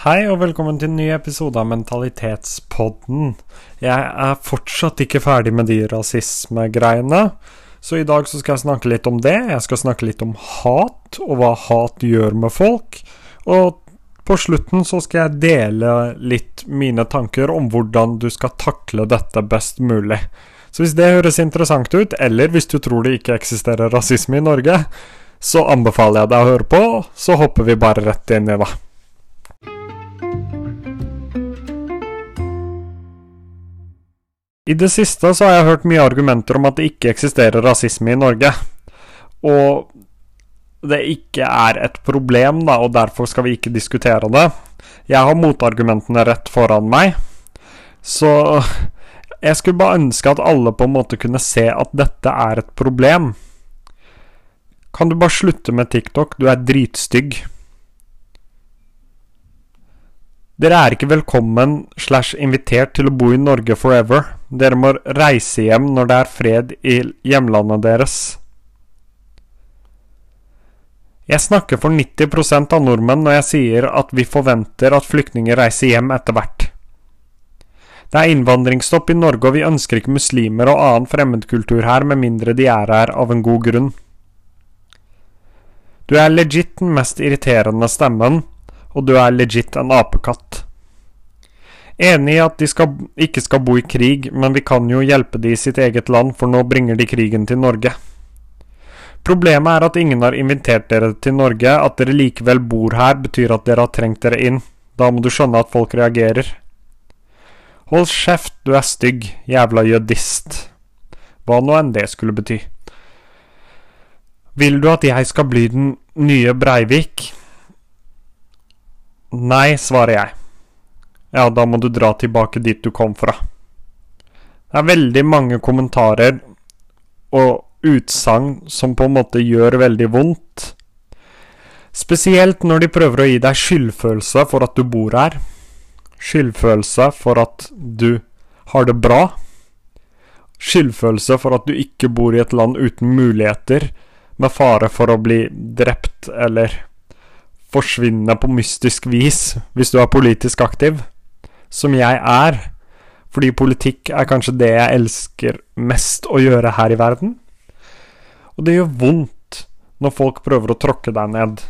Hei og velkommen til en ny episode av Mentalitetspodden. Jeg er fortsatt ikke ferdig med de rasismegreiene, så i dag så skal jeg snakke litt om det. Jeg skal snakke litt om hat, og hva hat gjør med folk. Og på slutten så skal jeg dele litt mine tanker om hvordan du skal takle dette best mulig. Så hvis det høres interessant ut, eller hvis du tror det ikke eksisterer rasisme i Norge, så anbefaler jeg deg å høre på, så hopper vi bare rett inn i det. I det siste så har jeg hørt mye argumenter om at det ikke eksisterer rasisme i Norge. Og det ikke er et problem, da, og derfor skal vi ikke diskutere det. Jeg har motargumentene rett foran meg, så jeg skulle bare ønske at alle på en måte kunne se at dette er et problem. Kan du bare slutte med TikTok? Du er dritstygg. Dere er ikke velkommen slash invitert til å bo i Norge forever. Dere må reise hjem når det er fred i hjemlandet deres. Jeg snakker for 90% av nordmenn når jeg sier at vi forventer at flyktninger reiser hjem etter hvert. Det er innvandringsstopp i Norge, og vi ønsker ikke muslimer og annen fremmedkultur her med mindre de er her av en god grunn. Du er legit den mest irriterende stemmen, og du er legit en apekatt. Enig i at de skal, ikke skal bo i krig, men vi kan jo hjelpe de i sitt eget land, for nå bringer de krigen til Norge. Problemet er at ingen har invitert dere til Norge. At dere likevel bor her, betyr at dere har trengt dere inn. Da må du skjønne at folk reagerer. Hold kjeft, du er stygg, jævla jødist. Hva nå enn det skulle bety. Vil du at jeg skal bli den nye Breivik? Nei, svarer jeg. Ja, da må du dra tilbake dit du kom fra. Det er veldig mange kommentarer og utsagn som på en måte gjør veldig vondt. Spesielt når de prøver å gi deg skyldfølelse for at du bor her. Skyldfølelse for at du har det bra. Skyldfølelse for at du ikke bor i et land uten muligheter, med fare for å bli drept eller forsvinne på mystisk vis hvis du er politisk aktiv, som jeg er, fordi politikk er kanskje det jeg elsker mest å gjøre her i verden. Og det gjør vondt når folk prøver å tråkke deg ned.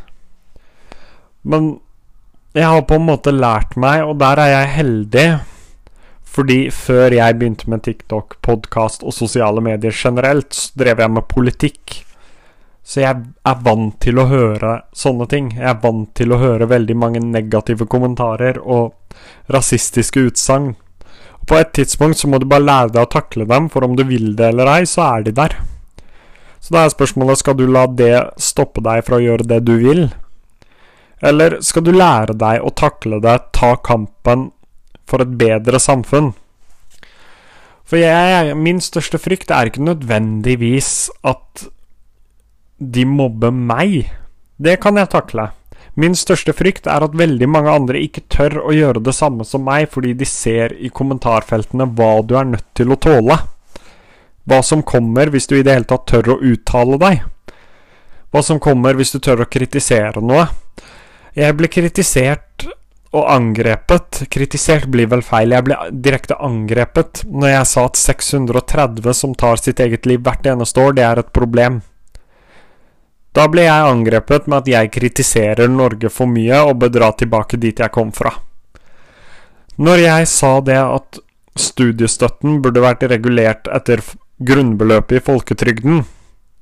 Men jeg har på en måte lært meg, og der er jeg heldig, fordi før jeg begynte med TikTok, podkast og sosiale medier generelt, så drev jeg med politikk. Så jeg er vant til å høre sånne ting. Jeg er vant til å høre veldig mange negative kommentarer og rasistiske utsagn. På et tidspunkt så må du bare lære deg å takle dem, for om du vil det eller ei, så er de der. Så da er spørsmålet skal du la det stoppe deg fra å gjøre det du vil? Eller skal du lære deg å takle det, ta kampen for et bedre samfunn? For jeg, min største frykt er ikke nødvendigvis at de mobber meg. Det kan jeg takle. Min største frykt er at veldig mange andre ikke tør å gjøre det samme som meg, fordi de ser i kommentarfeltene hva du er nødt til å tåle. Hva som kommer hvis du i det hele tatt tør å uttale deg. Hva som kommer hvis du tør å kritisere noe. Jeg ble kritisert og angrepet. Kritisert blir vel feil, jeg ble direkte angrepet når jeg sa at 630 som tar sitt eget liv hvert eneste år, det er et problem. Da ble jeg angrepet med at jeg kritiserer Norge for mye og bør dra tilbake dit jeg kom fra. Når jeg sa det at studiestøtten burde vært regulert etter grunnbeløpet i folketrygden,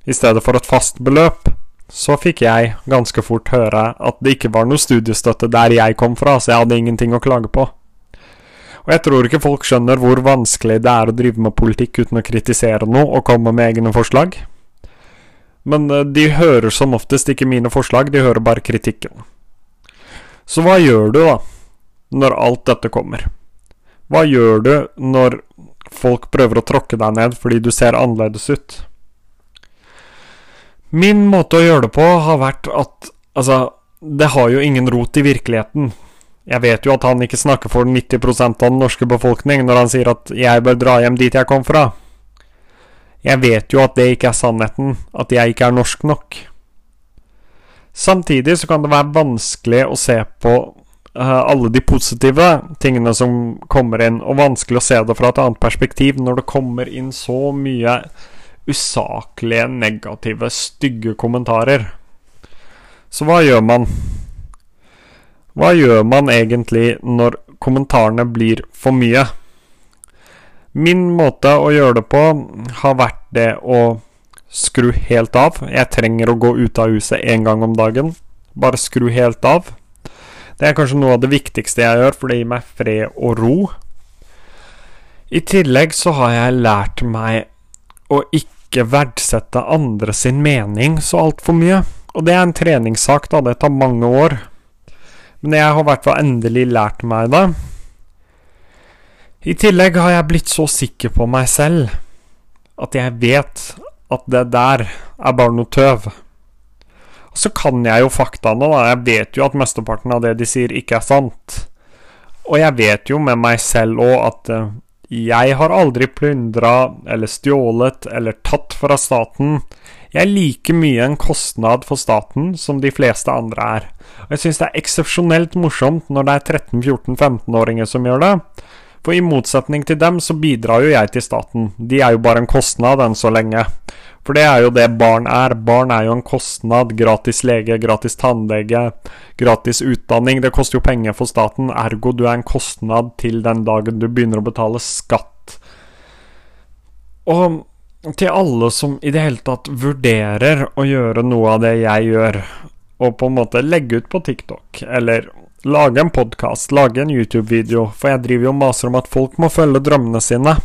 i stedet for et fast beløp, så fikk jeg ganske fort høre at det ikke var noe studiestøtte der jeg kom fra, så jeg hadde ingenting å klage på. Og jeg tror ikke folk skjønner hvor vanskelig det er å drive med politikk uten å kritisere noe og komme med egne forslag. Men eh, de hører som oftest ikke mine forslag, de hører bare kritikken. Så hva gjør du, da, når alt dette kommer? Hva gjør du når folk prøver å tråkke deg ned fordi du ser annerledes ut? Min måte å gjøre det på har vært at Altså, det har jo ingen rot i virkeligheten. Jeg vet jo at han ikke snakker for 90% av den norske befolkning når han sier at 'jeg bør dra hjem dit jeg kom fra'. Jeg vet jo at det ikke er sannheten, at jeg ikke er norsk nok. Samtidig så kan det være vanskelig å se på uh, alle de positive tingene som kommer inn, og vanskelig å se det fra et annet perspektiv når det kommer inn så mye usaklige, negative, stygge kommentarer. Så hva gjør man? Hva gjør man egentlig når kommentarene blir for mye? Min måte å gjøre det på har vært det å skru helt av. Jeg trenger å gå ut av huset én gang om dagen. Bare skru helt av. Det er kanskje noe av det viktigste jeg gjør, for det gir meg fred og ro. I tillegg så har jeg lært meg å ikke verdsette andre sin mening så altfor mye. Og det er en treningssak, da. Det tar mange år. Men jeg har i hvert fall endelig lært meg det. I tillegg har jeg blitt så sikker på meg selv at jeg vet at det der er bare noe tøv. Og så kan jeg jo faktaene, da. Jeg vet jo at mesteparten av det de sier, ikke er sant. Og jeg vet jo med meg selv òg at uh, jeg har aldri plyndra eller stjålet eller tatt fra staten. Jeg er like mye en kostnad for staten som de fleste andre er. Og jeg syns det er eksepsjonelt morsomt når det er 13-14-15-åringer som gjør det. For i motsetning til dem så bidrar jo jeg til staten. De er jo bare en kostnad enn så lenge. For det er jo det barn er. Barn er jo en kostnad. Gratis lege, gratis tannlege, gratis utdanning. Det koster jo penger for staten, ergo du er en kostnad til den dagen du begynner å betale skatt. Og til alle som i det hele tatt vurderer å gjøre noe av det jeg gjør, og på en måte legge ut på TikTok, eller lage en podkast, lage en YouTube-video, for jeg driver jo og maser om at folk må følge drømmene sine.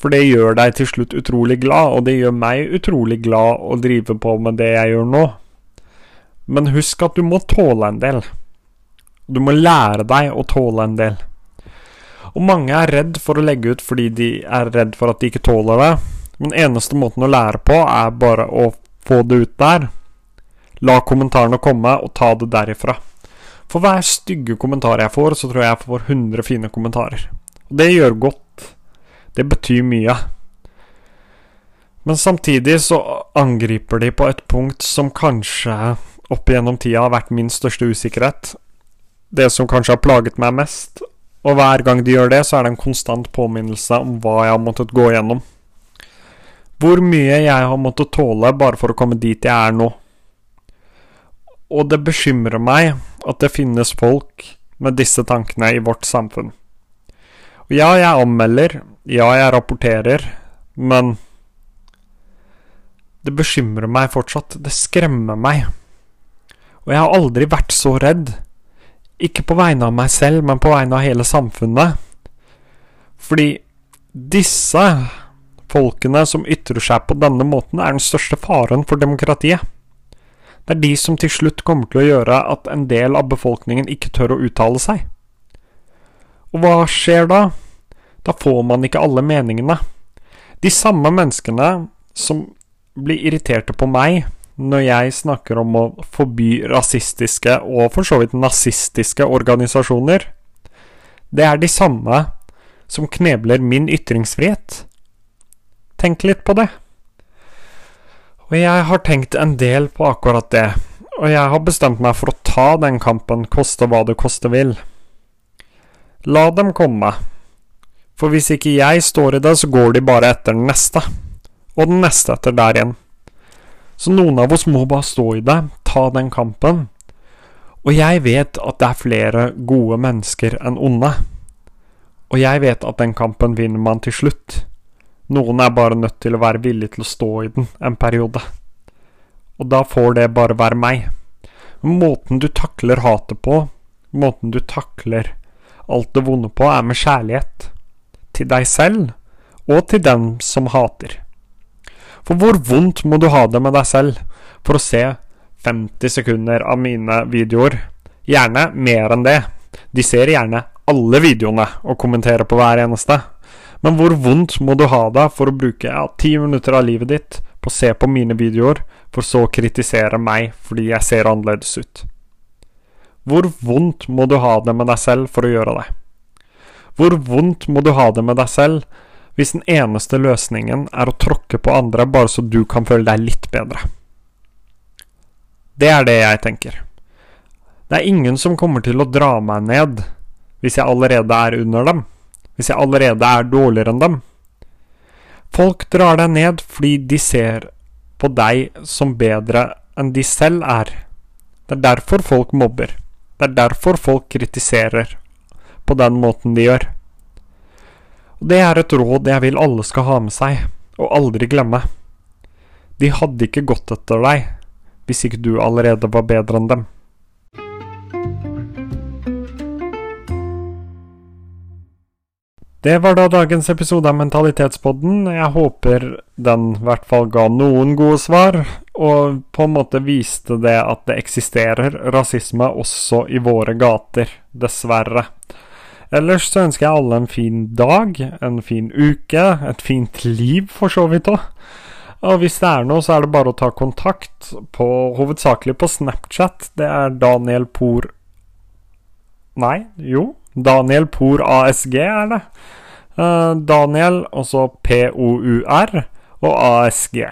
For det gjør deg til slutt utrolig glad, og det gjør meg utrolig glad å drive på med det jeg gjør nå. Men husk at du må tåle en del. Du må lære deg å tåle en del. Og mange er redd for å legge ut fordi de er redd for at de ikke tåler det. Men eneste måten å lære på, er bare å få det ut der. La kommentarene komme, og ta det derifra. For hver stygge kommentar jeg får, så tror jeg jeg får 100 fine kommentarer. Og det gjør godt. Det betyr mye. Men samtidig så angriper de på et punkt som kanskje opp igjennom tida har vært min største usikkerhet. Det som kanskje har plaget meg mest. Og hver gang de gjør det, så er det en konstant påminnelse om hva jeg har måttet gå gjennom. Hvor mye jeg har måttet tåle bare for å komme dit jeg er nå. Og det bekymrer meg at det finnes folk med disse tankene i vårt samfunn. Og ja, jeg anmelder, ja, jeg rapporterer, men det bekymrer meg fortsatt. Det skremmer meg. Og jeg har aldri vært så redd. Ikke på vegne av meg selv, men på vegne av hele samfunnet. Fordi disse folkene som ytrer seg på denne måten, er den største faren for demokratiet. Det er de som til slutt kommer til å gjøre at en del av befolkningen ikke tør å uttale seg. Og hva skjer da? Da får man ikke alle meningene. De samme menneskene som blir irriterte på meg når jeg snakker om å forby rasistiske og for så vidt nazistiske organisasjoner, det er de samme som knebler min ytringsfrihet. Tenk litt på det. Og jeg har tenkt en del på akkurat det, og jeg har bestemt meg for å ta den kampen, koste hva det koste vil. La dem komme. For hvis ikke jeg står i det, så går de bare etter den neste. Og den neste etter der igjen. Så noen av oss må bare stå i det, ta den kampen. Og jeg vet at det er flere gode mennesker enn onde. Og jeg vet at den kampen vinner man til slutt. Noen er bare nødt til å være villig til å stå i den en periode. Og da får det bare være meg. Måten du takler hatet på, måten du takler alt det vonde på, er med kjærlighet til deg selv og til den som hater. For hvor vondt må du ha det med deg selv for å se 50 sekunder av mine videoer? Gjerne mer enn det. De ser gjerne alle videoene og kommenterer på hver eneste. Men hvor vondt må du ha det for å bruke ja, ti minutter av livet ditt på å se på mine videoer, for så å kritisere meg fordi jeg ser annerledes ut? Hvor vondt må du ha det med deg selv for å gjøre det? Hvor vondt må du ha det med deg selv hvis den eneste løsningen er å tråkke på andre bare så du kan føle deg litt bedre? Det er det jeg tenker. Det er ingen som kommer til å dra meg ned hvis jeg allerede er under dem, hvis jeg allerede er dårligere enn dem. Folk drar deg ned fordi de ser på deg som bedre enn de selv er. Det er derfor folk mobber. Det er derfor folk kritiserer på den måten de gjør. Og det er et råd jeg vil alle skal ha med seg, og aldri glemme. De hadde ikke gått etter deg hvis ikke du allerede var bedre enn dem. Det var da dagens episode av Mentalitetspodden. Jeg håper den i hvert fall ga noen gode svar, og på en måte viste det at det eksisterer rasisme også i våre gater, dessverre. Ellers så ønsker jeg alle en fin dag, en fin uke, et fint liv for så vidt òg. Og hvis det er noe, så er det bare å ta kontakt, på, hovedsakelig på Snapchat. Det er Daniel Por Nei, jo, Daniel Por ASG er det. Uh, Daniel, og så POUR og ASG.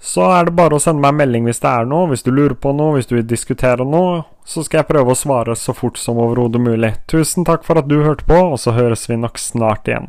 Så er det bare å sende meg en melding hvis det er noe, hvis du lurer på noe, hvis du vil diskutere noe. Så skal jeg prøve å svare så fort som overhodet mulig. Tusen takk for at du hørte på, og så høres vi nok snart igjen.